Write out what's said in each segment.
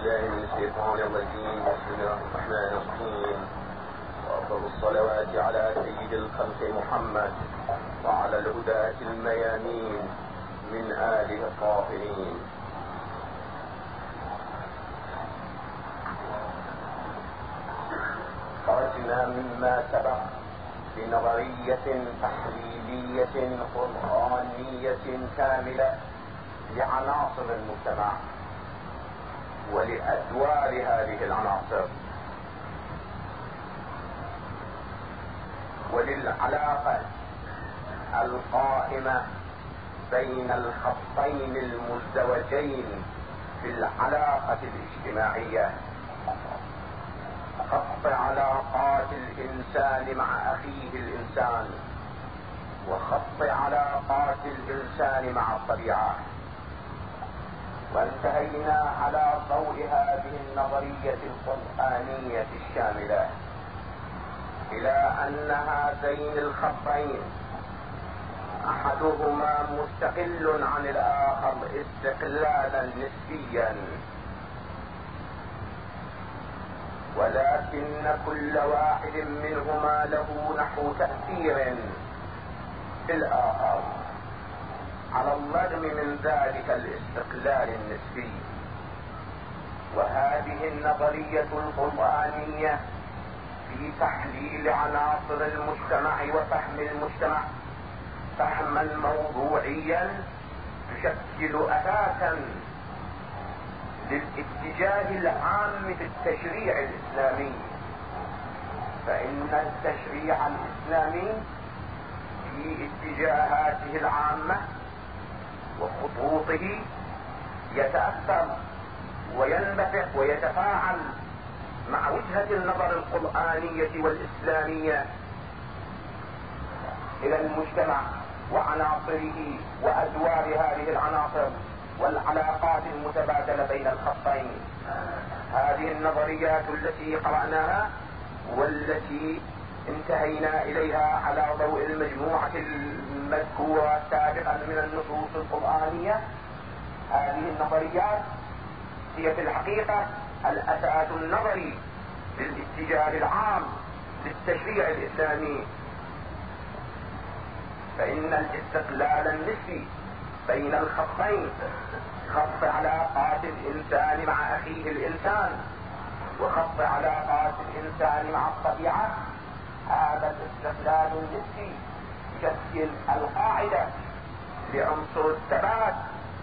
بالله من الشيطان الرجيم. بسم الله الرحمن الرحيم. وأفضل الصلوات على سيد الخلق محمد وعلى الهداة الميامين من آله الطاهرين. خرجنا مما سبق بنظرية تحليلية قرآنية كاملة لعناصر المجتمع. ولأدوار هذه العناصر. وللعلاقة القائمة بين الخطين المزدوجين في العلاقة الاجتماعية. خط علاقات الإنسان مع أخيه الإنسان وخط علاقات الإنسان مع الطبيعه وانتهينا على ضوء هذه النظرية القرآنية الشاملة إلى ان هذين الخطين. أحدهما مستقل عن الآخر استقلالا نسبيا. ولكن كل واحد منهما له نحو تأثير في الآخر. على الرغم من ذلك الاستقلال النسبي. وهذه النظرية القرآنية في تحليل عناصر المجتمع وفهم المجتمع فهما موضوعيا تشكل أساسا للاتجاه العام في التشريع الإسلامي. فإن التشريع الإسلامي في اتجاهاته العامة وخطوطه يتأثر وينبثق ويتفاعل مع وجهة النظر القرآنية والإسلامية إلى المجتمع وعناصره وأدوار هذه العناصر والعلاقات المتبادلة بين الخطين. هذه النظريات التي قرأناها والتي انتهينا إليها على ضوء المجموعة المذكورة سابقا من النصوص القرآنية. هذه النظريات هي في الحقيقة الأساس النظري للاتجاه العام للتشريع الإسلامي. فإن الاستقلال النسبي بين الخطين خط علاقات الإنسان مع أخيه الإنسان وخط علاقات الإنسان مع الطبيعة هذا الاستقلال النسبي يشكل القاعدة لعنصر الثبات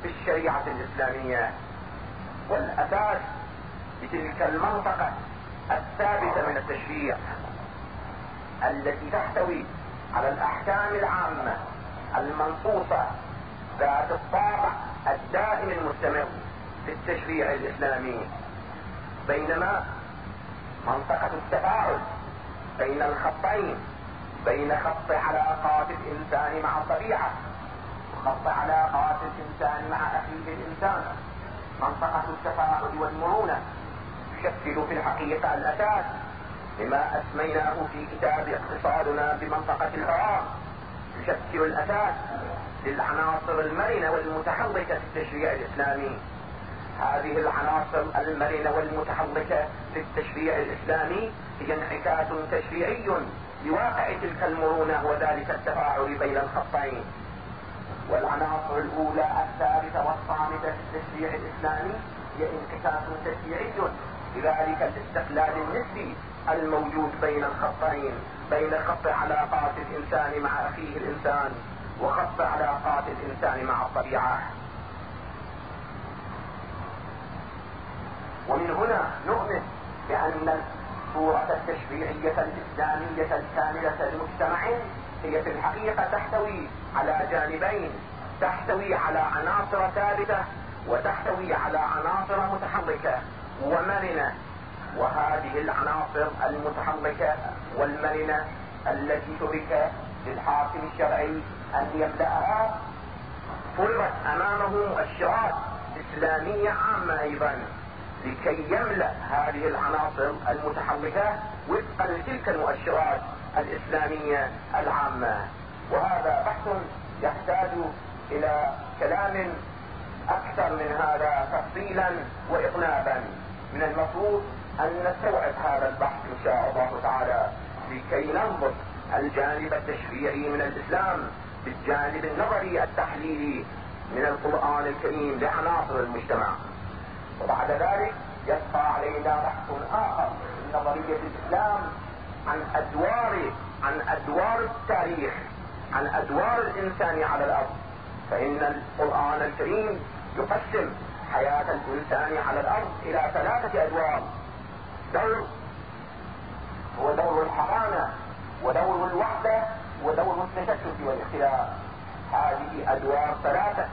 في الشريعة الإسلامية والأساس لتلك المنطقة الثابتة من التشريع التي تحتوي على الأحكام العامة المنصوصة ذات الطابع الدائم المستمر في التشريع الإسلامي. بينما منطقة التفاعل بين الخطين بين خط علاقات الإنسان مع الطبيعة وخط علاقات الإنسان مع أخيه الإنسان منطقة التفاعل والمرونة تشكل في الحقيقة الأساس لما أسميناه في كتاب اقتصادنا بمنطقة الفراغ تشكل الأساس للعناصر المرنة والمتحركة في التشريع الإسلامي. هذه العناصر المرنة والمتحركة في التشريع الإسلامي هي انعكاس تشريعي لواقع تلك المرونة وذلك التفاعل بين الخطين. والعناصر الأولى الثابتة والصامتة في التشريع الإسلامي هي انعكاس تشريعي لذلك الاستقلال النسبي الموجود بين الخطين بين خط علاقات الإنسان مع أخيه الإنسان وخط علاقات الإنسان مع الطبيعة ومن هنا نؤمن بأن الصورة التشريعية الاسلامية الكاملة لمجتمع هي في الحقيقة تحتوي على جانبين تحتوي على عناصر ثابتة وتحتوي على عناصر متحركة. ومرنة وهذه العناصر المتحركة والمرنة التي ترك للحاكم الشرعي أن يبدأها فرضت أمامه مؤشرات إسلامية عامة أيضا. لكي يملأ هذه العناصر المتحركة وفقا لتلك المؤشرات الإسلامية العامة. وهذا بحث يحتاج إلى كلام أكثر من هذا تفصيلا واطنابا من المفروض أن نستوعب هذا البحث إن شاء الله تعالى. لكي ننظر الجانب التشريعي من الإسلام بالجانب النظري التحليلي من القرآن الكريم لعناصر المجتمع. وبعد ذلك يبقى علينا بحث آخر. في نظرية الإسلام عن أدوار عن أدوار التاريخ عن أدوار الإنسان على الأرض. فإن القرآن الكريم يقسم حياة الإنسان على الأرض إلى ثلاثة أدوار. دور هو دور الحضانة ودور الوحدة ودور التشتت والاختلاف. هذه أدوار ثلاثة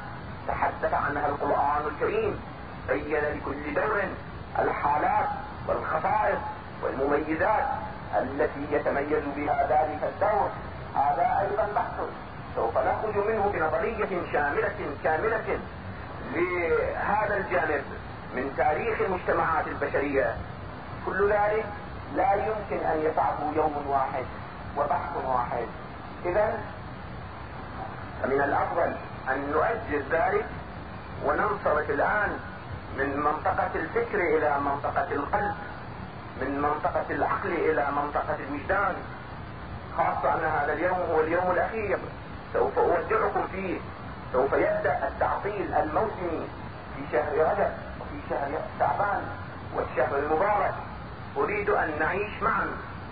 تحدث عنها القرآن الكريم. بين لكل دور الحالات والخصائص والمميزات التي يتميز بها ذلك الدور. هذا أيضا بحث سوف نخرج منه بنظرية شاملة كاملة لهذا الجانب من تاريخ المجتمعات البشرية. كل ذلك لا يمكن أن يفعله يوم واحد وبحث واحد. إذا فمن الأفضل أن نؤجل ذلك وننصرف الآن من منطقة الفكر إلى منطقة القلب من منطقة العقل إلى منطقة الوجدان. خاصة أن هذا اليوم هو اليوم الأخير. سوف أودعكم فيه. سوف يبدأ التعطيل الموسمي في شهر رجب وفي شهر شعبان والشهر المبارك. أريد أن نعيش معا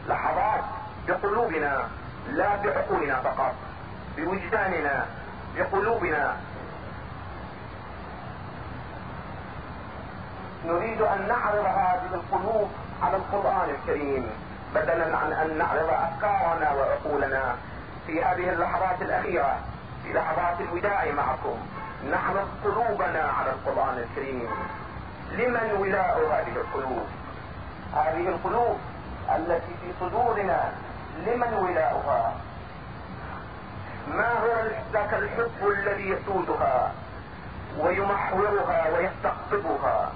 لحظات بقلوبنا لا بعقولنا فقط بوجداننا بقلوبنا. نريد أن نعرض هذه القلوب على القرآن الكريم بدلا عن أن نعرض أفكارنا وعقولنا في هذه اللحظات الأخيرة في لحظات الوداع معكم. نعرض قلوبنا على القرآن الكريم. لمن ولاء هذه القلوب؟ هذه القلوب التي في صدورنا لمن ولاؤها؟ ما هو ذاك الحب الذي يسودها ويمحورها ويستقطبها؟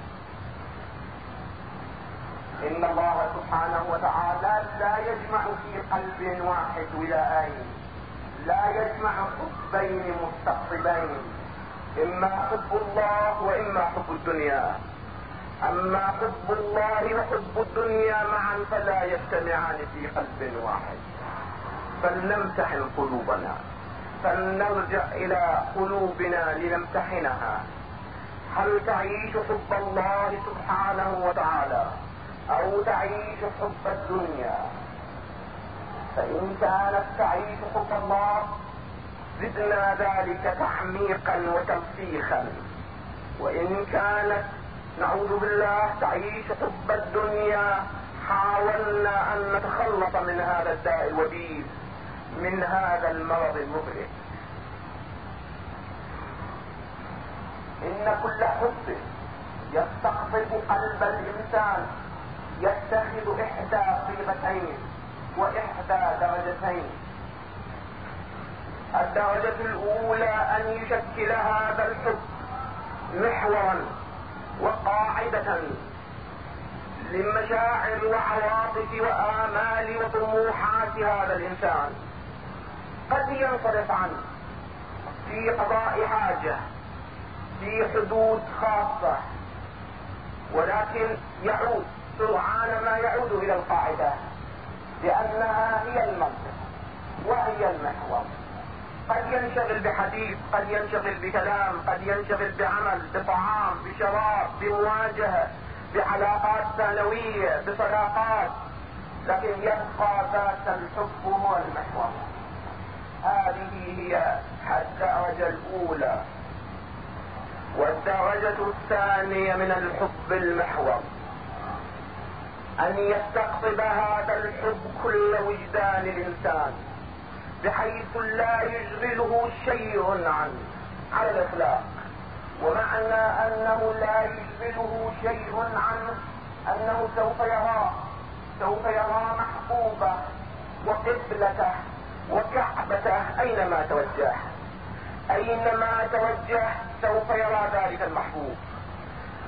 إن الله سبحانه وتعالى لا يجمع في قلب واحد ولاءين لا يجمع حبين مستقطبين إما حب الله وإما حب الدنيا. أما حب الله وحب الدنيا معا فلا يجتمعان في قلب واحد. فلنمتحن قلوبنا. فلنرجع إلى قلوبنا لنمتحنها. هل تعيش حب الله سبحانه وتعالى؟ أو تعيش حب الدنيا. فإن كانت تعيش حب الله زدنا ذلك تعميقا وتلفيخا وإن كانت نعوذ بالله تعيش حب الدنيا حاولنا أن نتخلص من هذا الداء الوبيل من هذا المرض المفرط إن كل حب يستقطب قلب الإنسان. يتخذ إحدى صيغتين وإحدى درجتين. الدرجة الأولى أن يشكل هذا الحب محورا وقاعدة للمشاعر وعواطف وآمال وطموحات هذا الإنسان. قد ينصرف عنه في قضاء حاجة في حدود خاصة ولكن يعود سرعان ما يعود إلى القاعدة لأنها هي المنطق وهي المحور. قد ينشغل بحديث قد ينشغل بكلام قد ينشغل بعمل بطعام بشراب بمواجهة بعلاقات ثانوية بصداقات لكن يبقى ذات الحب هو المحور. هذه هي الدرجة الأولى. والدرجة الثانية من الحب المحور. أن يستقطب هذا الحب كل وجدان الإنسان بحيث لا يشغله شيء عنه على الإطلاق. ومعنى أنه لا يشغله شيء عنه أنه سوف يراه سوف يرى محبوبه وقبلته وكعبته أينما توجه. أينما توجه سوف يرى ذلك المحبوب.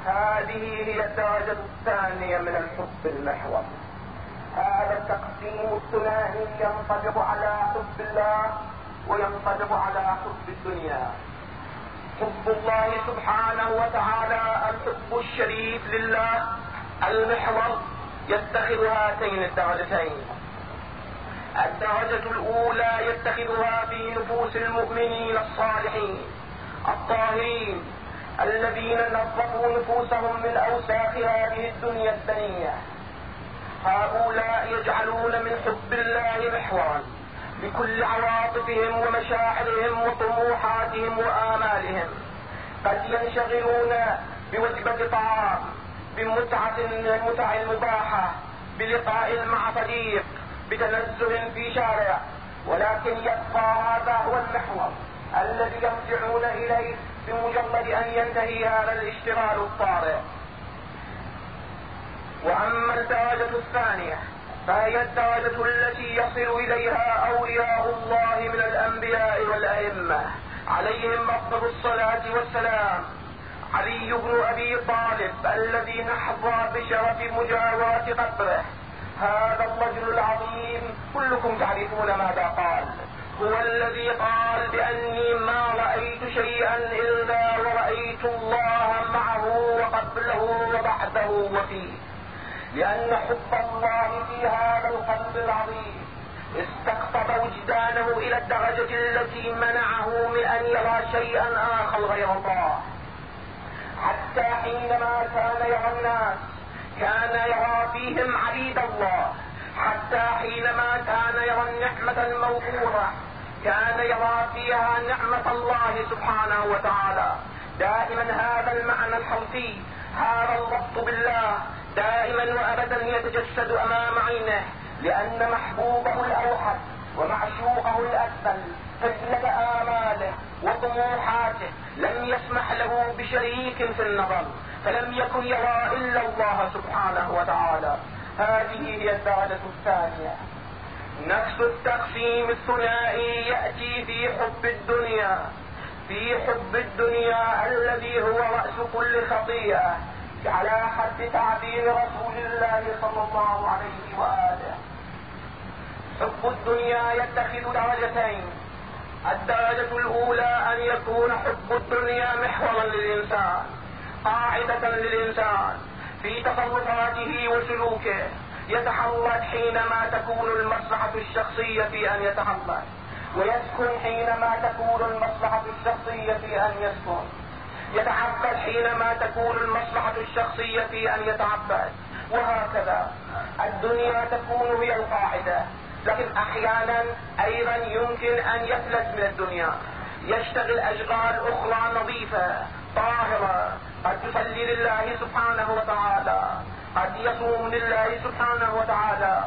هذه هي الدرجة الثانية من الحب المحور. هذا التقسيم الثنائي ينطبق على حب الله وينطبق على حب الدنيا. حب الله سبحانه وتعالى الحب الشريف لله المحور يتخذ هاتين الدرجتين. الدرجة الأولى يتخذها في نفوس المؤمنين الصالحين الطاهرين الذين نظفوا نفوسهم من أوساخ هذه الدنيا الدنية هؤلاء يجعلون من حب الله محورا لكل عواطفهم ومشاعرهم وطموحاتهم وآمالهم. قد ينشغلون بوجبة طعام بمتعة المتع المباحة بلقاء مع صديق بتنزه في شارع. ولكن يبقى هذا هو المحور الذي يرجعون إليه بمجرد أن ينتهي هذا الاشتغال الطارئ وأما الدرجة الثانية فهي الدرجة التي يصل إليها أولياء الله من الأنبياء والأئمة. عليهم افضل الصلاة والسلام. علي بن أبي طالب الذي نحظى بشرف مجاورة قبره. هذا الرجل العظيم كلكم تعرفون ماذا قال. هو الذي قال بأني ما رأيت شيئا إلا ورأيت الله معه وقبله وبعده وفيه. لأن حب الله في هذا القلب العظيم استقطب وجدانه إلى الدرجة التي منعه من أن يرى شيئا آخر غير الله. حتى حينما كان يرى الناس كان يرى فيهم عبيد الله. حتى حينما كان يرى النعمة الموفورة كان يرى فيها نعمة الله سبحانه وتعالى. دائما هذا المعنى الحرفي هذا الربط بالله. دائما وابدا يتجسد أمام عينه لأن محبوبه الأوحد ومعشوقه الاكمل فجلة آماله وطموحاته. لم يسمح له بشريك في النظر فلم يكن يرى إلا الله سبحانه وتعالى. هذه هي الدرجة الثانية. نفس التقسيم الثنائي يأتي في حب الدنيا في حب الدنيا الذي هو رأس كل خطيئة على حد تعبير رسول الله صلى الله عليه وآله. حب الدنيا يتخذ درجتين الدرجة الأولى أن يكون حب الدنيا محورا للإنسان قاعدة للإنسان في تصرفاته وسلوكه. يتحرك حينما تكون المصلحة الشخصية في أن يتحرك. ويسكن حينما تكون المصلحة الشخصية في أن يسكن. يتعبد حينما تكون المصلحة الشخصية في أن يتعبد. وهكذا. الدنيا تكون هي القاعدة. لكن أحيانا أيضا يمكن أن يفلت من الدنيا. يشتغل أشغال أخرى نظيفة طاهرة. قد يصلي لله سبحانه وتعالى. قد يصوم لله سبحانه وتعالى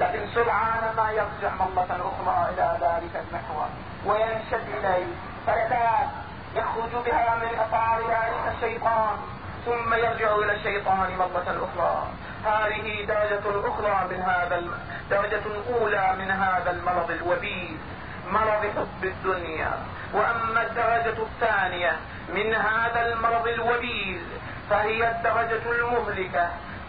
لكن سرعان ما يرجع مرة أخرى إلى ذلك المحور وينشد إليه. فلتات يخرج بها من اطار ذلك الشيطان ثم يرجع إلى الشيطان مرة أخرى. هذه درجة أخرى من هذا درجة أولى من هذا المرض الوبيل مرض حب الدنيا. وأما الدرجة الثانية من هذا المرض الوبيل فهي الدرجة المهلكة.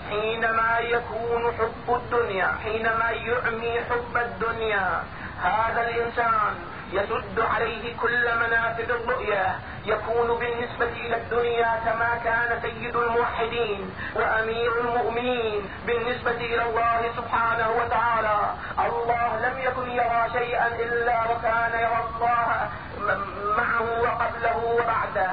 حينما يكون حب الدنيا حينما يعمي حب الدنيا هذا الإنسان يسد عليه كل منافذ الرؤية. يكون بالنسبة إلى الدنيا كما كان سيد الموحدين وأمير المؤمنين. بالنسبة إلى الله سبحانه وتعالى الله لم يكن يرى شيئا إلا وكان يرى الله معه وقبله وبعده.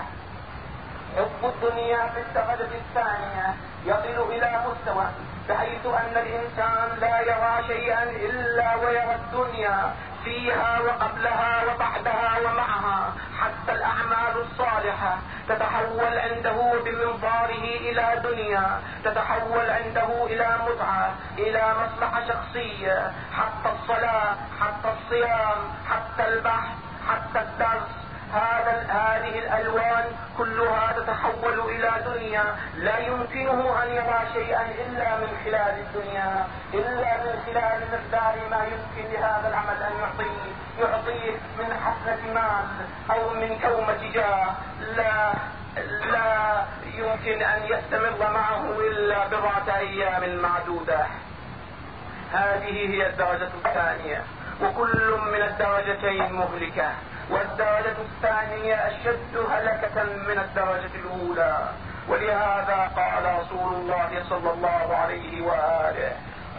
حب الدنيا في الدرجة الثانية يصل إلى مستوى بحيث أن الإنسان لا يرى شيئا إلا ويرى الدنيا فيها وقبلها وبعدها ومعها حتى الأعمال الصالحة تتحول عنده بمنظاره إلى دنيا تتحول عنده إلى متعة إلى مصلحة شخصية حتى الصلاة حتى الصيام حتى البحث حتى الدرس. هذا هذه الألوان كلها تتحول إلى دنيا. لا يمكنه أن يرى شيئا إلا من خلال الدنيا إلا من خلال مقدار ما يمكن لهذا العمل أن يعطيه يعطيه من حسنة مال أو من كومة جاه. لا لا يمكن أن يستمر معه إلا بضعة أيام معدودة. هذه هي الدرجة الثانية وكل من الدرجتين مهلكة. والدرجة الثانية أشد هلكة من الدرجة الأولى. ولهذا قال رسول الله صلى الله عليه وآله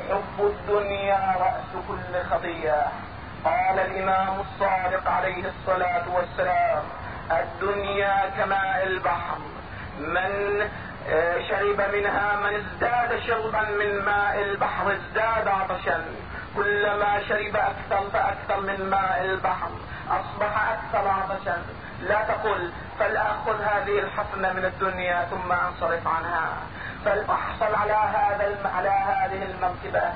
حب الدنيا رأس كل خطيئة. قال الإمام الصادق عليه الصلاة والسلام الدنيا كماء البحر من آه، شرب منها من ازداد شربا من ماء البحر ازداد عطشا. كلما شرب أكثر فأكثر من ماء البحر أصبح أكثر عطشا. لا تقل فلآخذ هذه الحفنه من الدنيا ثم انصرف عنها. فاحصل على هذا على هذه المرتبه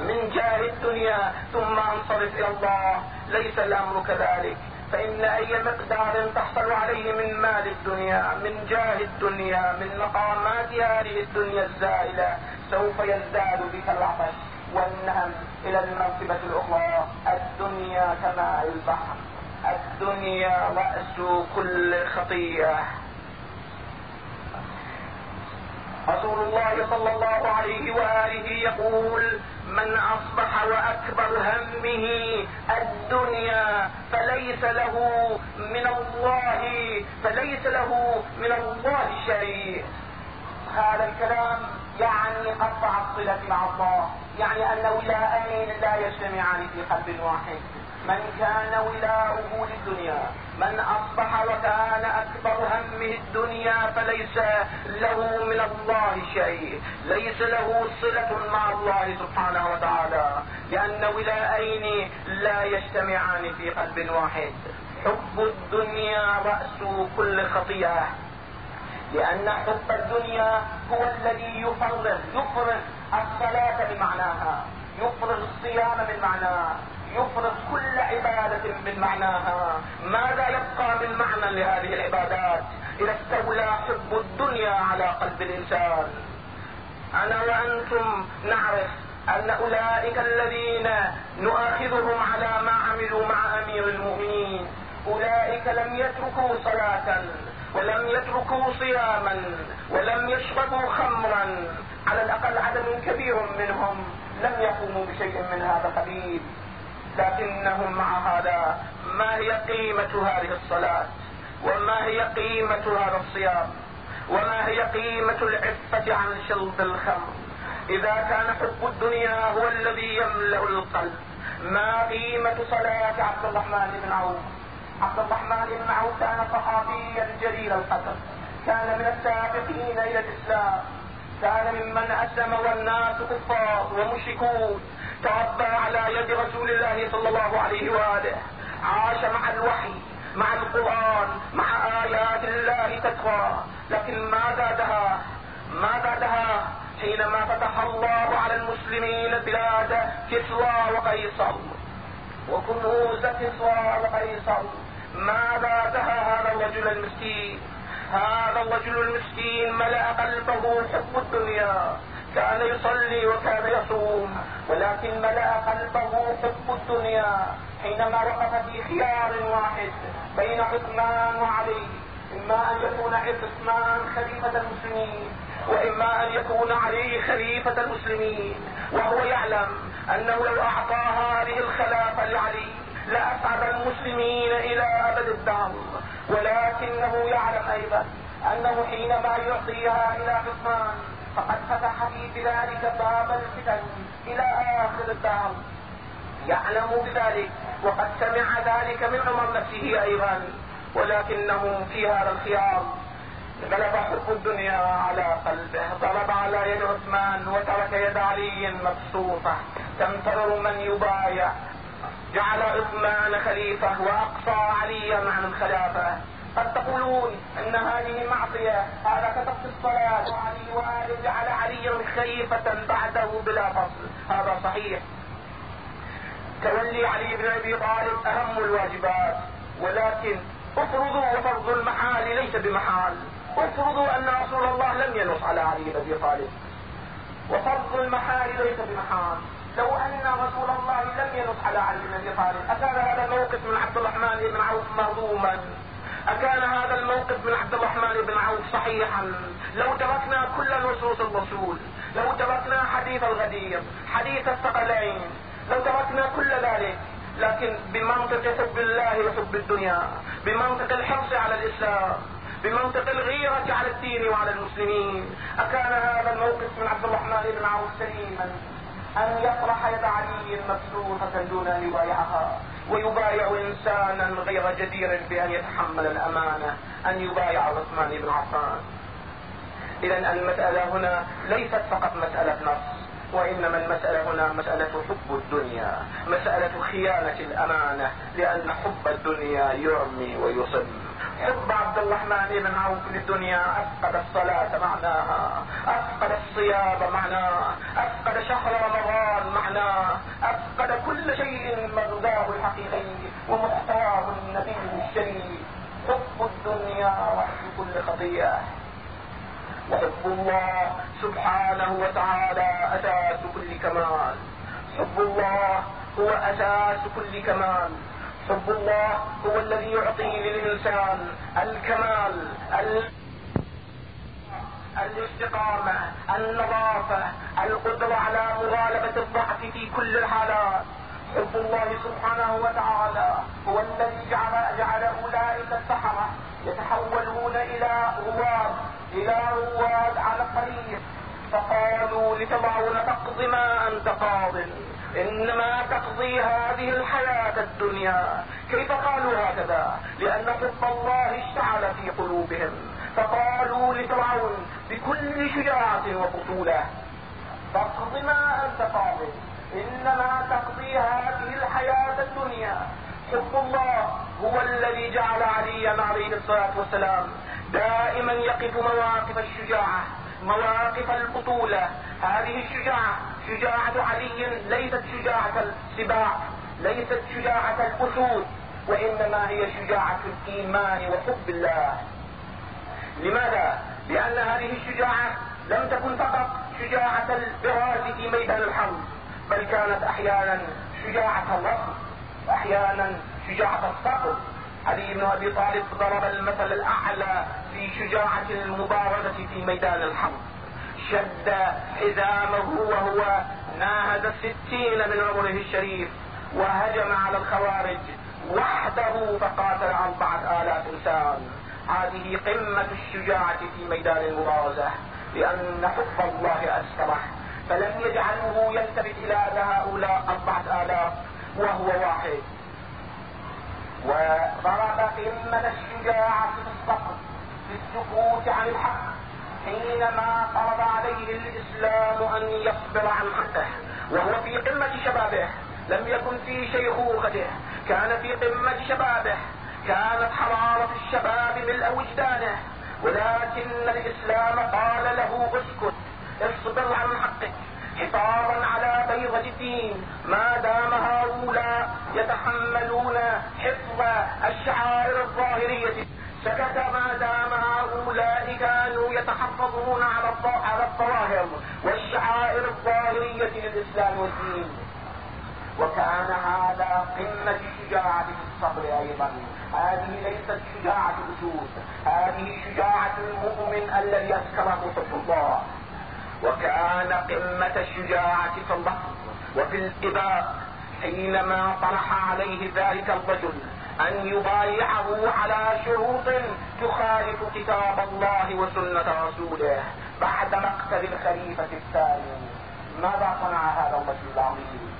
من جاه الدنيا ثم انصرف إلى الله. ليس الأمر كذلك. فإن أي مقدار تحصل عليه من مال الدنيا من جاه الدنيا من مقامات هذه الدنيا الزائلة سوف يزداد بك العطش. والنهم إلى المرتبة الأخرى. الدنيا كماء البحر. الدنيا رأس كل خطيئة. رسول الله صلى الله عليه وآله يقول من أصبح وأكبر همه الدنيا فليس له من الله فليس له من الله شيء هذا الكلام يعني قطع الصلة مع الله يعني أن ولاءين لا يجتمعان في قلب واحد. من كان ولاؤه للدنيا من أصبح وكان أكبر همه الدنيا فليس له من الله شيء. ليس له صلة مع الله سبحانه وتعالى لأن ولاءين لا يجتمعان في قلب واحد. حب الدنيا رأس كل خطيئة. لأن حب الدنيا هو الذي يفرغ يفرغ الصلاة بمعناها. يفرغ الصيام من معناه يفرض كل عبادة من معناها ماذا يبقى من معنى لهذه العبادات؟ إذا استولى حب الدنيا على قلب الإنسان. أنا وأنتم نعرف أن أولئك الذين نؤاخذهم على ما عملوا مع أمير المؤمنين. أولئك لم يتركوا صلاة. ولم يتركوا صياما ولم يشربوا خمرا. على الأقل عدد كبير منهم لم يقوموا بشيء من هذا القبيل. لكنهم مع هذا ما هي قيمة هذه الصلاة؟ وما هي قيمة هذا الصيام؟ وما هي قيمة العفة عن شرب الخمر؟ إذا كان حب الدنيا هو الذي يملأ القلب. ما قيمة صلاة عبد الرحمن بن عوف؟ عبد الرحمن بن عوف كان صحابيا جليل القدر. كان من السابقين إلى الإسلام. كان ممن أسلم والناس كفار ومشركون. تربى على يد رسول الله صلى الله عليه وآله. عاش مع الوحي مع القرآن مع آيات الله تترى لكن ما زادها؟ ما زادها حينما فتح الله على المسلمين بلاد كسرى وقيصر. وكنوز كسرى وقيصر. ما زادها هذا الرجل المسكين؟ هذا الرجل المسكين ملأ قلبه حب الدنيا كان يصلي وكان يصوم ولكن ملأ قلبه حب الدنيا حينما وقف في خيار واحد بين عثمان وعلي إما أن يكون عثمان خليفة المسلمين وإما أن يكون علي خليفة المسلمين وهو يعلم أنه لو أعطى هذه الخلافة لعلي لاسعد المسلمين إلى أبد الدهر ولكنه يعلم أيضا أنه حينما يعطيها إلى عثمان فقد فتح في بذلك باب الفتن إلى آخر الدهر. يعلم بذلك وقد سمع ذلك من عمر نفسه أيضا ولكنه في هذا الخيار. غلب حب الدنيا على قلبه ضرب على يد عثمان وترك يد علي مبسوطة. تنتظر من يبايع جعل عثمان خليفة وأقصى عليا عن الخلافة. قد تقولون أن هذه معصية هذا كتبت الصلاة. وعلي وآل جعل عليا خليفة بعده بلا فصل. هذا صحيح. تولي علي بن أبي طالب أهم الواجبات. ولكن افرضوا وفرض المحال ليس بمحال. افرضوا أن رسول الله لم ينص على علي بن أبي طالب. وفرض المحال ليس بمحال. لو أن رسول الله لم ينص على علي بن أبي طالب أكان هذا الموقف من عبد الرحمن بن عوف مهضوما؟ أكان هذا الموقف من عبد الرحمن بن عوف صحيحا؟ لو تركنا كل نصوص الرسول لو تركنا حديث الغدير حديث الثقلين لو تركنا كل ذلك لكن بمنطق حب الله وحب الدنيا بمنطق الحرص على الإسلام بمنطق الغيرة على الدين وعلى المسلمين أكان هذا الموقف من عبد الرحمن بن عوف سليما. أن يطرح يد علي مبسوطة دون أن يبايعها ويبايع إنسانا غير جدير بأن يتحمل الأمانة أن يبايع عثمان بن عفان. إذا المسألة هنا ليست فقط مسألة نص وإنما المسألة هنا مسألة حب الدنيا مسألة خيانة الأمانة لأن حب الدنيا يرمي ويصم. حب عبد الرحمن بن عوف للدنيا أفقد الصلاة معناها أفقد الصيام معناه أفقد شهر رمضان معناه أفقد كل شيء مغزاه الحقيقي ومحتواه النبي الشريف. حب الدنيا وحب كل خطيئة. وحب الله سبحانه وتعالى أساس كل كمال. حب الله هو أساس كل كمال. حب الله هو الذي يعطي للإنسان الكمال الاستقامة النظافة القدرة على مغالبة الضعف في كل الحالات. حب الله سبحانه وتعالى هو الذي جعل جعل أولئك السحرة يتحولون إلى رواد إلى رواد على الطريق. فقالوا لتضعون تقضي ما أنت قاض. إنما تقضي هذه الحياة الدنيا. كيف قالوا هكذا؟ لأن حب الله اشتعل في قلوبهم. فقالوا لفرعون بكل شجاعة وبطولة تقض ما أنت قاض. إنما تقضي هذه الحياة الدنيا. حب الله هو الذي جعل عليا عليه الصلاة والسلام دائما يقف مواقف الشجاعة. مواقف البطولة هذه الشجاعة شجاعة علي ليست شجاعة السباع ليست شجاعة الأسود وإنما هي شجاعة الإيمان وحب الله. لماذا؟ لأن هذه الشجاعة لم تكن فقط شجاعة البراز في ميدان الحرب بل كانت أحيانا شجاعة الرفض أحيانا شجاعة الصبر. علي بن أبي طالب ضرب المثل الأعلى في شجاعة المبارزة في ميدان الحرب. شد حزامه وهو ناهز الستين من عمره الشريف وهجم على الخوارج وحده فقاتل أربعة آلاف إنسان. هذه قمة الشجاعة في ميدان المبارزة لأن حب الله أسره فلم يجعله يلتفت إلى هؤلاء أربعة آلاف وهو واحد. وضرب قمة الشجاعة في الصبر في السكوت عن الحق حينما فرض عليه الإسلام أن يصبر عن حقه. وهو في قمة شبابه لم يكن في شيخوخته. كان في قمة شبابه كانت حرارة الشباب ملء وجدانه. ولكن الإسلام قال له قمة الشجاعة الصبر أيضا. هذه ليست شجاعة الأسود هذه شجاعة المؤمن الذي أسكره حب الله وكان قمة الشجاعة في اللفظ وفي الإباء حينما طرح عليه ذلك الرجل أن يبايعه على شروط تخالف كتاب الله وسنة رسوله بعد مقتل الخليفة الثاني. ماذا صنع هذا الرجل العظيم؟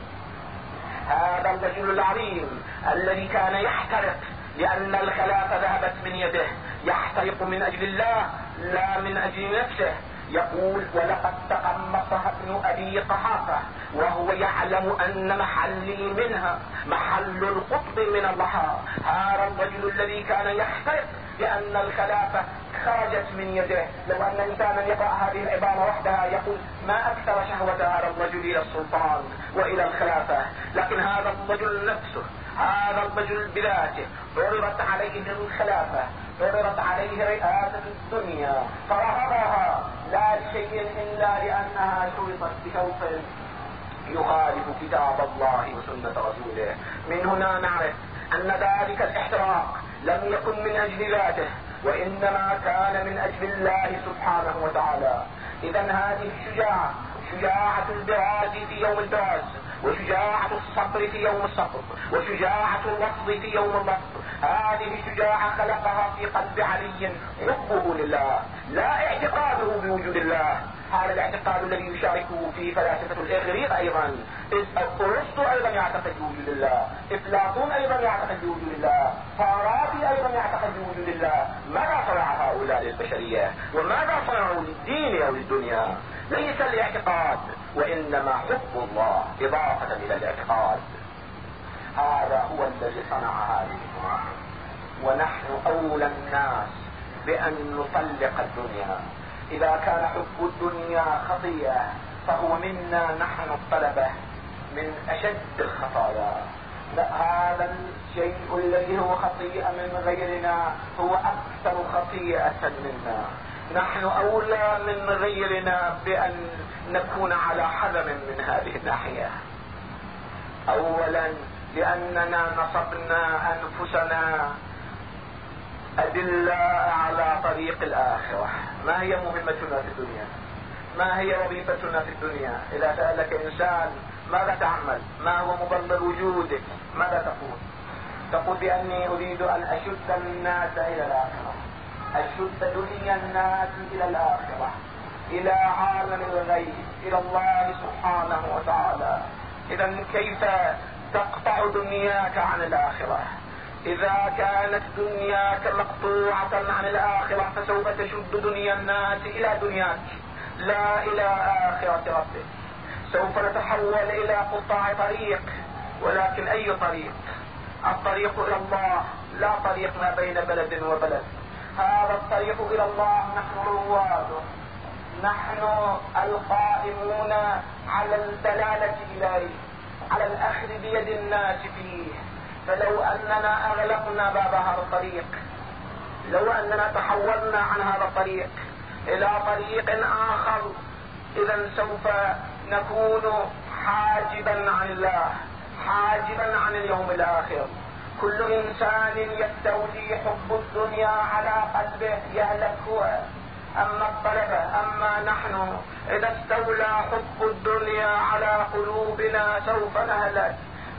هذا الرجل العظيم الذي كان يحترق لأن الخلافة ذهبت من يده يحترق من أجل الله لا من أجل نفسه. يقول ولقد تقمصها ابن أبي قحافة وهو يعلم أن محلي منها محل القطب من الضحى هذا الرجل الذي كان يحترق بان الخلافة خرجت من يده. لو أن إنسانا يقرأ هذه العبارة وحدها يقول ما أكثر شهوة هذا الرجل إلى السلطان وإلى الخلافة. لكن هذا الرجل نفسه هذا الرجل بذاته عرضت عليه الخلافة عرضت عليه رئاسة الدنيا. فرفضها لا لشيء إلا لأنها شرطت بشوط يخالف كتاب الله وسنة رسوله. من هنا نعرف أن ذلك الاحتراق لم يكن من أجل ذاته وإنما كان من أجل الله سبحانه وتعالى. اذا هذه الشجاعة شجاعة البراز في يوم البراز. وشجاعة الصبر في يوم الصبر وشجاعة الوصل في يوم الوصل هذه شجاعة خلقها في قلب علي حبه لله لا اعتقاده بوجود الله. هذا الاعتقاد الذي يشاركه فيه فلاسفة الإغريق أيضا. ارسطو أيضا يعتقد بوجود الله إفلاطون أيضا يعتقد بوجود الله فارابي أيضا يعتقد بوجود الله. ماذا صنع هؤلاء للبشرية وماذا صنعوا للدين أو للدنيا؟ ليس الاعتقاد. وإنما حب الله إضافة إلى الإعتقاد. هذا هو الذي صنع هذه الأمور ونحن أولى الناس بأن نطلق الدنيا. إذا كان حب الدنيا خطيئة فهو منا نحن الطلبة من أشد الخطايا. هذا الشيء الذي هو خطيئة من غيرنا هو أكثر خطيئة منا. نحن أولى من غيرنا بأن نكون على حذر من هذه الناحية. اولا لأننا نصبنا أنفسنا أدلاء على طريق الآخرة. ما هي مهمتنا في الدنيا؟ ما هي وظيفتنا في الدنيا؟ إذا سألك إنسان ماذا تعمل؟ ما هو مضمر وجودك؟ ماذا تقول؟ تقول بأني أريد أن أشد الناس إلى الآخرة. أشد دنيا الناس إلى الآخرة إلى عالم الغيب إلى الله سبحانه وتعالى. إذا كيف تقطع دنياك عن الآخرة؟ إذا كانت دنياك مقطوعة عن الآخرة فسوف تشد دنيا الناس إلى دنياك. لا إلى آخرة ربك. سوف نتحول إلى قطاع طريق ولكن أي طريق؟ الطريق إلى الله لا طريق ما بين بلد وبلد. هذا الطريق إلى الله نحن رواده نحن القائمون على الدلالة إليه على الأخذ بيد الناس فيه. فلو أننا أغلقنا باب هذا الطريق لو أننا تحولنا عن هذا الطريق إلى طريق آخر إذا سوف نكون حاجبا عن الله حاجبا عن اليوم الآخر. كل إنسان يستولي حب الدنيا على قلبه يهلك هو. أما الطلبة أما نحن إذا استولى حب الدنيا على قلوبنا سوف نهلك.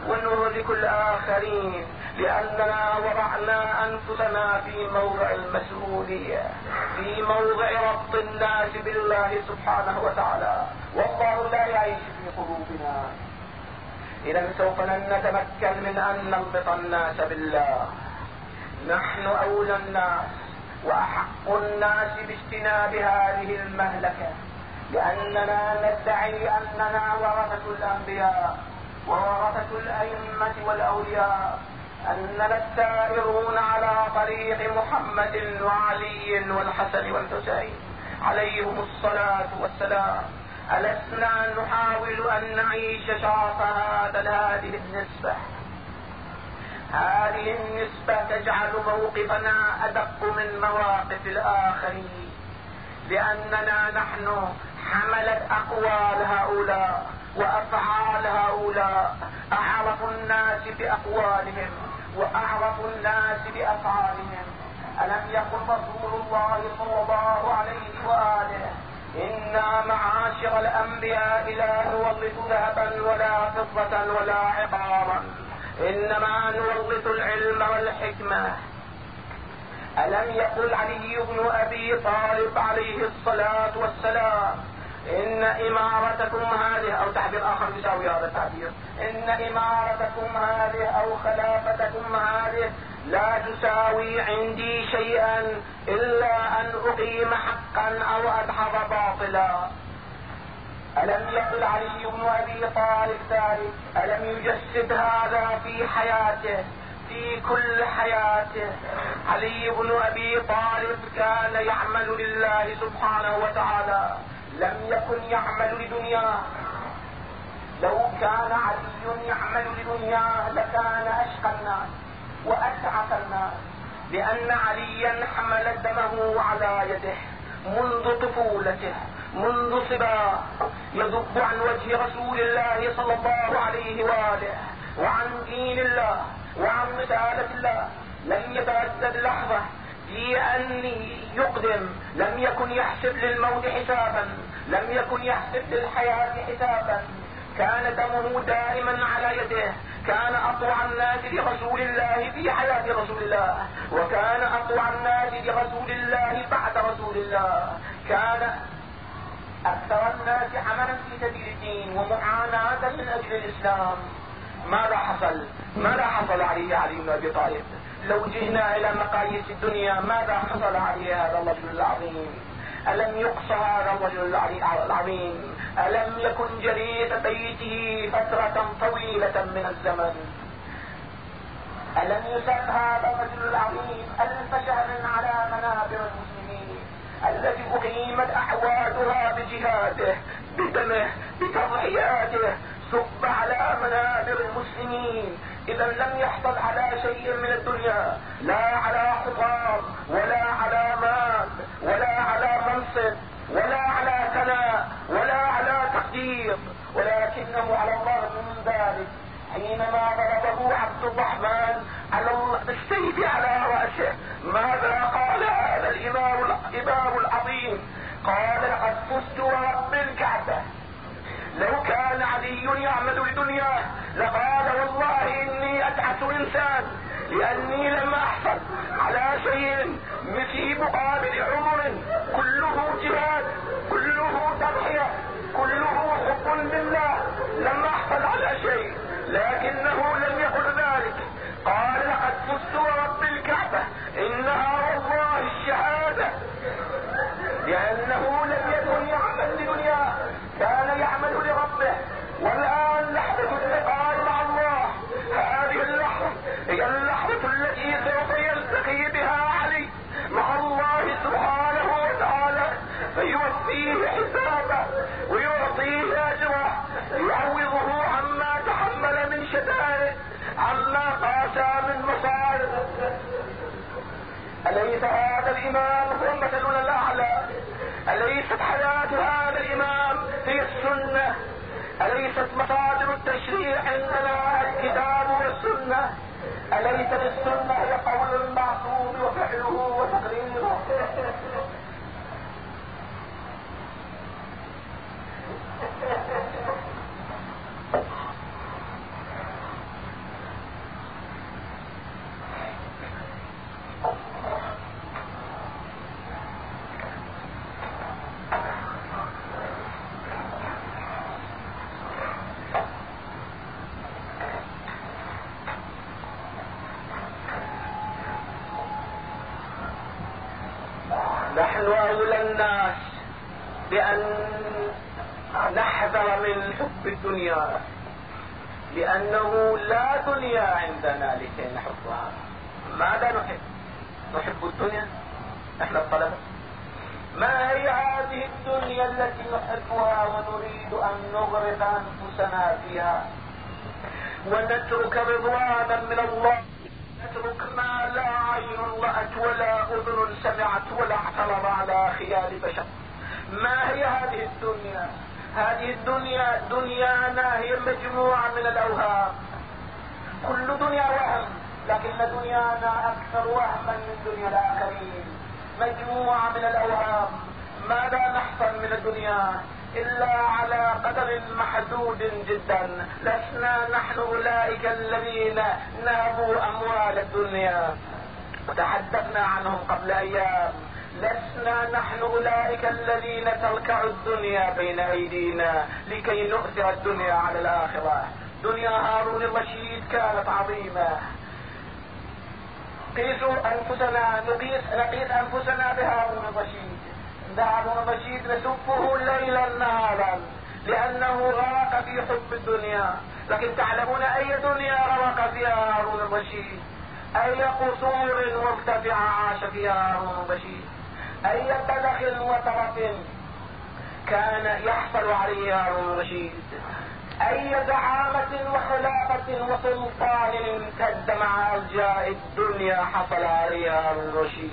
ونهلك الآخرين لأننا وضعنا أنفسنا في موضع المسؤولية في موضع ربط الناس بالله سبحانه وتعالى. والله لا يعيش في قلوبنا. إذا سوف لن نتمكن من أن نربط الناس بالله. نحن أولى الناس وأحق الناس باجتناب هذه المهلكة لأننا ندعي أننا ورثة الأنبياء وورثة الأئمة والأولياء أننا السائرون على طريق محمد وعلي والحسن والحسين عليهم الصلاة والسلام. ألسنا نحاول أن نعيش شرف هذا هذه النسبة هذه النسبة تجعل موقفنا أدق من مواقف الآخرين لأننا نحن حملت أقوال هؤلاء وأفعال هؤلاء. اعرف الناس بأقوالهم واعرف الناس بأفعالهم. ألم يقل رسول الله صلى الله عليه وآله أنا معاشر الأنبياء لا نورث ذهبا ولا فضة ولا عقارا إنما نورث العلم والحكمة. ألم يقل علي بن أبي طالب عليه الصلاة والسلام إن إمارتكم هذه أو تعبير آخر يساوي هذا التعبير إن إمارتكم هذه أو خلافتكم هذه لا تساوي عندي شيئا إلا أن أقيم حقا أو ادحض باطلا. ألم يقل علي بن أبي طالب ذلك؟ ألم يجسد هذا في حياته؟ في كل حياته. علي بن أبي طالب كان يعمل لله سبحانه وتعالى. لم يكن يعمل لدنياه. لو كان علي يعمل لدنياه لكان أشقى الناس. واسعف الناس لأن عليا حمل دمه على يده منذ طفولته منذ صباه. يذب عن وجه رسول الله صلى الله عليه وآله وعن دين الله وعن رسالة الله. لم يتردد لحظة في ان يقدم لم يكن يحسب للموت حسابا لم يكن يحسب للحياة حسابا. كان دمه دائما على يده. كان أطوع الناس لرسول الله في حياة رسول الله. وكان أطوع الناس لرسول الله بعد رسول الله. كان أكثر الناس عملا في سبيل الدين ومعاناة من أجل الإسلام. ماذا حصل؟ ماذا حصل عليه علي بن أبي طالب؟ لو جئنا إلى مقاييس الدنيا ماذا حصل عليه هذا الرجل العظيم؟ ألم يقصى هذا الرجل العظيم؟ ألم يكن جليس بيته فترة طويلة من الزمن؟ ألم يسق هذا الرجل العظيم ألف شهر على منابر المسلمين التي أقيمت احوالها بجهاده بدمه بتضحياته صب على منابر المسلمين إذا لم يحصل على شيء من الدنيا لا على حطام ولا على مال ولا على منصب ولا على ثناء ولا على تقدير. ولكنه على الله من ذلك. حينما ضربه عبد الرحمن على بالسيف على رأسه ماذا قال هذا الإمام العظيم؟ قال لقد فزت ورب الكعبة لو كان علي يعمل لدنياه لقال والله إني اتعس إنسان لأني لم احصل على شيء في مقابل عمر. كله جهاد كله تضحية كله حب لله. لم احصل على شيء لكنه لم يقل ذلك. قال لقد فزت ورب الكعبة إنها والله الشهادة. لأنه لم يكن يعمل لدنياه كان يعمل لربه والآن لحظة اللقاء مع الله هذه اللحظة هي اللحظة التي سوف يلتقي بها علي مع الله سبحانه وتعالى فيوفيه حسابه ويعطيه أجره يعوضه عما تحمل من شتائر عما قاسى من مصائب أليس هذا الإمام هو مثلنا الأعلى أليست حياة هذا الإمام هي السنة؟ أليست مصادر التشريع عندنا الكتاب والسنة أليست السنة هي قول المعصوم وفعله وتقريره؟ نحن أولى الناس بأن نحذر من حب الدنيا لأنه لا دنيا عندنا لكي نحبها. ماذا نحب؟ نحب الدنيا؟ إحنا الطلبة. ما هي هذه الدنيا التي نحبها ونريد أن نغرق أنفسنا فيها؟ ونترك رضوانا من الله نترك ما عين رأت ولا أذن سمعت ولا اعترض على خيال بشر. ما هي هذه الدنيا؟ هذه الدنيا دنيانا هي مجموعة من الأوهام. كل دنيا وهم لكن دنيانا أكثر وهما من دنيا الآخرين. مجموعة من الأوهام. ماذا نحصل من الدنيا؟ إلا على قدر محدود جدا. لسنا نحن أولئك الذين نهبوا أموال الدنيا. وتحدثنا عنهم قبل أيام. لسنا نحن أولئك الذين تركع الدنيا بين أيدينا لكي نؤثر الدنيا على الآخرة. دنيا هارون الرشيد كانت عظيمة. قيسوا أنفسنا نقيس نقيس أنفسنا بهارون الرشيد. هارون الرشيد نسبه ليلا نهارا لأنه غرق في حب الدنيا. لكن تعلمون أي دنيا غرق فيها هارون الرشيد؟ أي قصور مرتفعة عاش فيها هارون الرشيد أي قدح وترف كان يحصل عليه هارون الرشيد أي زعامة وخلافة وسلطان امتد مع أرجاء الدنيا حصل عليها هارون الرشيد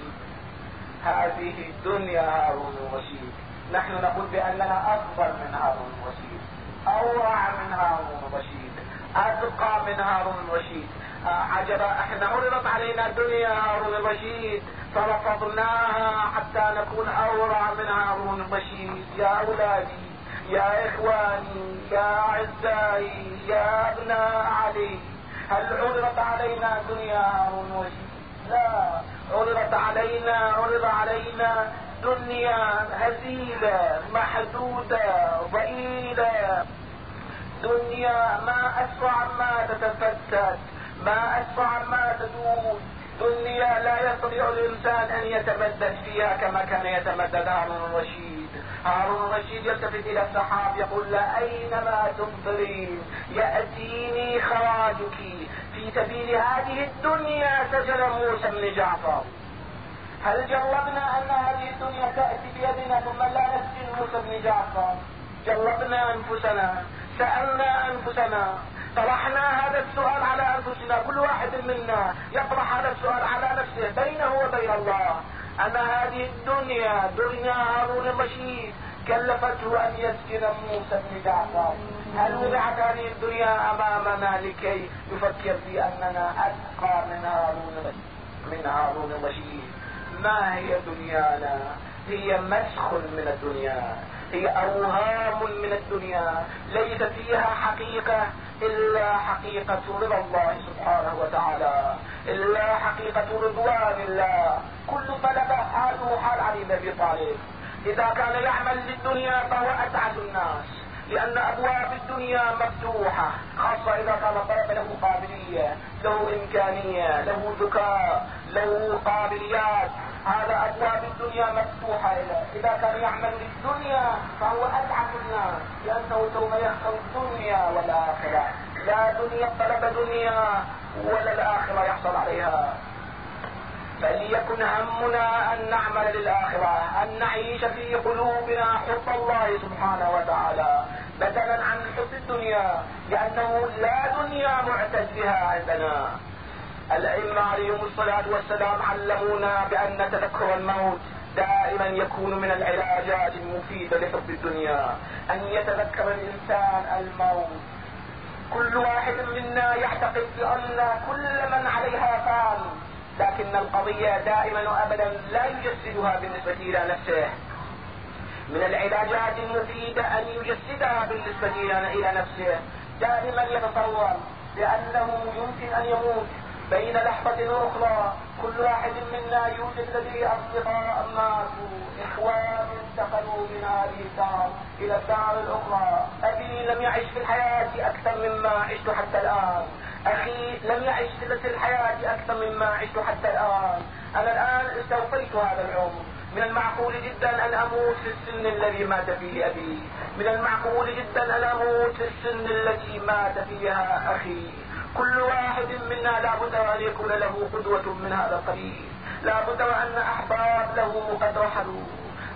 هذه الدنيا هارون الرشيد نحن نقول باننا افضل من هارون الرشيد اورع من هارون الرشيد اتقى من هارون الرشيد آه عجبا إحنا عرضت علينا دنيا هارون الرشيد. فرفضناها حتى نكون اورع من هارون الرشيد. يا أولادي يا إخواني يا أعزائي يا أبناء علي. هل عرضت علينا دنيا هارون وشيد لا. عرضت علينا عرض علينا دنيا هزيلة محدودة ضئيلة. دنيا ما أسرع ما تتفتت. ما أسرع ما تدور. دنيا لا يستطيع الإنسان أن يتمدد فيها كما كان يتمدد هارون الرشيد. هارون الرشيد يلتفت إلى السحاب يقول لا أينما تمطرين يأتيني خراجك. في سبيل هذه الدنيا سجل موسى بن جعفر. هل جربنا أن هذه الدنيا تأتي بيدنا ثم لا نسجن موسى بن جعفر؟ جربنا أنفسنا. سألنا أنفسنا. طرحنا هذا السؤال على أنفسنا. كل واحد منا يطرح هذا السؤال على نفسه بينه وبين الله. أن هذه الدنيا دنيا هارون الرشيد كلفته أن يسجن موسى بن جعفر. هل وضعت هذه الدنيا أمامنا لكي نفكر في أننا أتقى من هارون من هارون الرشيد. ما هي دنيانا؟ هي مسخ من الدنيا. هي أوهام من الدنيا. ليس فيها حقيقة. إلا حقيقة رضا الله سبحانه وتعالى إلا حقيقة رضوان الله. كل طلبة حاله حال علي بن أبي طالب. إذا كان يعمل للدنيا فهو أسعد الناس. لأن أبواب الدنيا مفتوحة خاصة إذا كان الطلب له قابلية له إمكانية له ذكاء له قابليات. هذا أبواب الدنيا مفتوحة إذا كان يعمل للدنيا فهو أسعد الناس. لأنه سوف يخسر الدنيا والآخرة. لا دنيا طلب دنيا ولا الآخرة يحصل عليها. فليكن همنا أن نعمل للآخرة أن نعيش في قلوبنا حب الله سبحانه وتعالى. بدلا عن حب الدنيا لأنه لا دنيا معتد بها عندنا. الأئمة عليهم الصلاة والسلام علمونا بأن تذكر الموت دائما يكون من العلاجات المفيدة لحب الدنيا. أن يتذكر الإنسان الموت. كل واحد منا يعتقد بأن كل من عليها فان. لكن القضية دائما وابدا لا يجسدها بالنسبة إلى نفسه. من العلاجات المفيدة أن يجسدها بالنسبة إلى نفسه. دائما يتصور بأنه يمكن أن يموت بين لحظة أخرى. كل واحد منا يوجد لديه أصدقاء ماتوا إخوان انتقلوا من هذه الدار إلى الدار الأخرى. أبي لم يعش في الحياة أكثر مما عشت حتى الآن. أخي لم يعش في الحياة أكثر مما عشت حتى الآن. أنا الآن استوفيت هذا العمر. من المعقول جدا أن أموت في السن الذي مات فيه أبي. من المعقول جدا أن أموت في السن التي مات فيها أخي. كل واحد منا لابد ان يكون له قدوة من هذا القبيل. لابد وأن أحباب له قد رحلوا.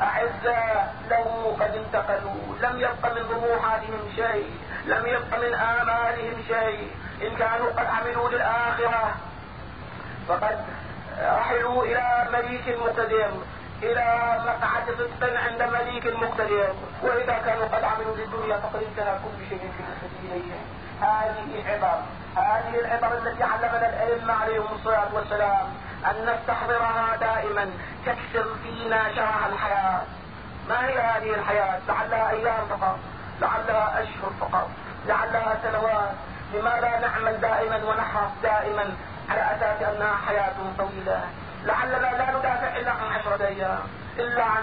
أعزاء له قد انتقلوا. لم يبق من طموحاتهم شيء. لم يبق من آمالهم شيء. إن كانوا قد عملوا للآخرة فقد رحلوا إلى مليك مقتدر إلى مقعد صدق عند مليك مقتدر. وإذا كانوا قد عملوا للدنيا فقد انتهى كل شيء بالنسبة اليهم هذه عبر هذه العبر التي علمنا الأئمة عليهم الصلاة والسلام أن نستحضرها دائما تكسر فينا شرح الحياة. ما هي هذه الحياة؟ لعلها أيام فقط لعلها أشهر فقط لعلها سنوات لماذا نعمل دائما ونحرص دائما على أساس أنها حياة طويلة؟ لعلنا لا ندافع إلا عن عشرة أيام إلا عن